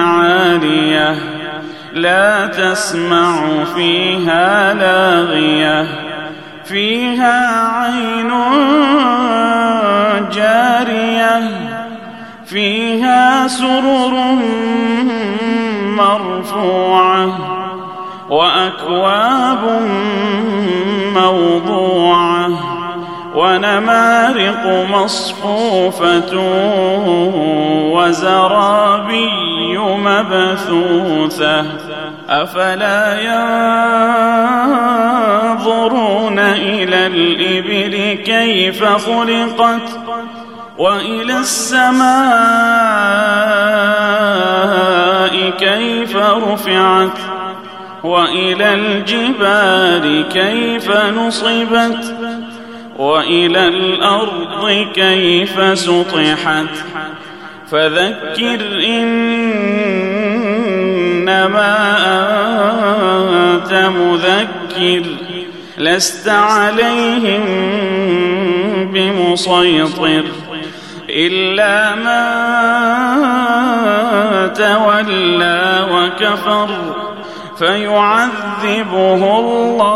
عالية لا تسمع فيها لاغية فيها عين جارية فيها سرر مرفوعة وأكواب موضوعة. ونمارق مصفوفة وزرابي مبثوثة. أفلا ينظرون إلى الإبل كيف خلقت وإلى السماء كيف رفعت وإلى الجبال كيف نصبت وإلى الأرض كيف سطحت؟ فذكر إنما أنت مذكر لست عليهم بمسيطر إلا من تولى وكفر فيعذبه الله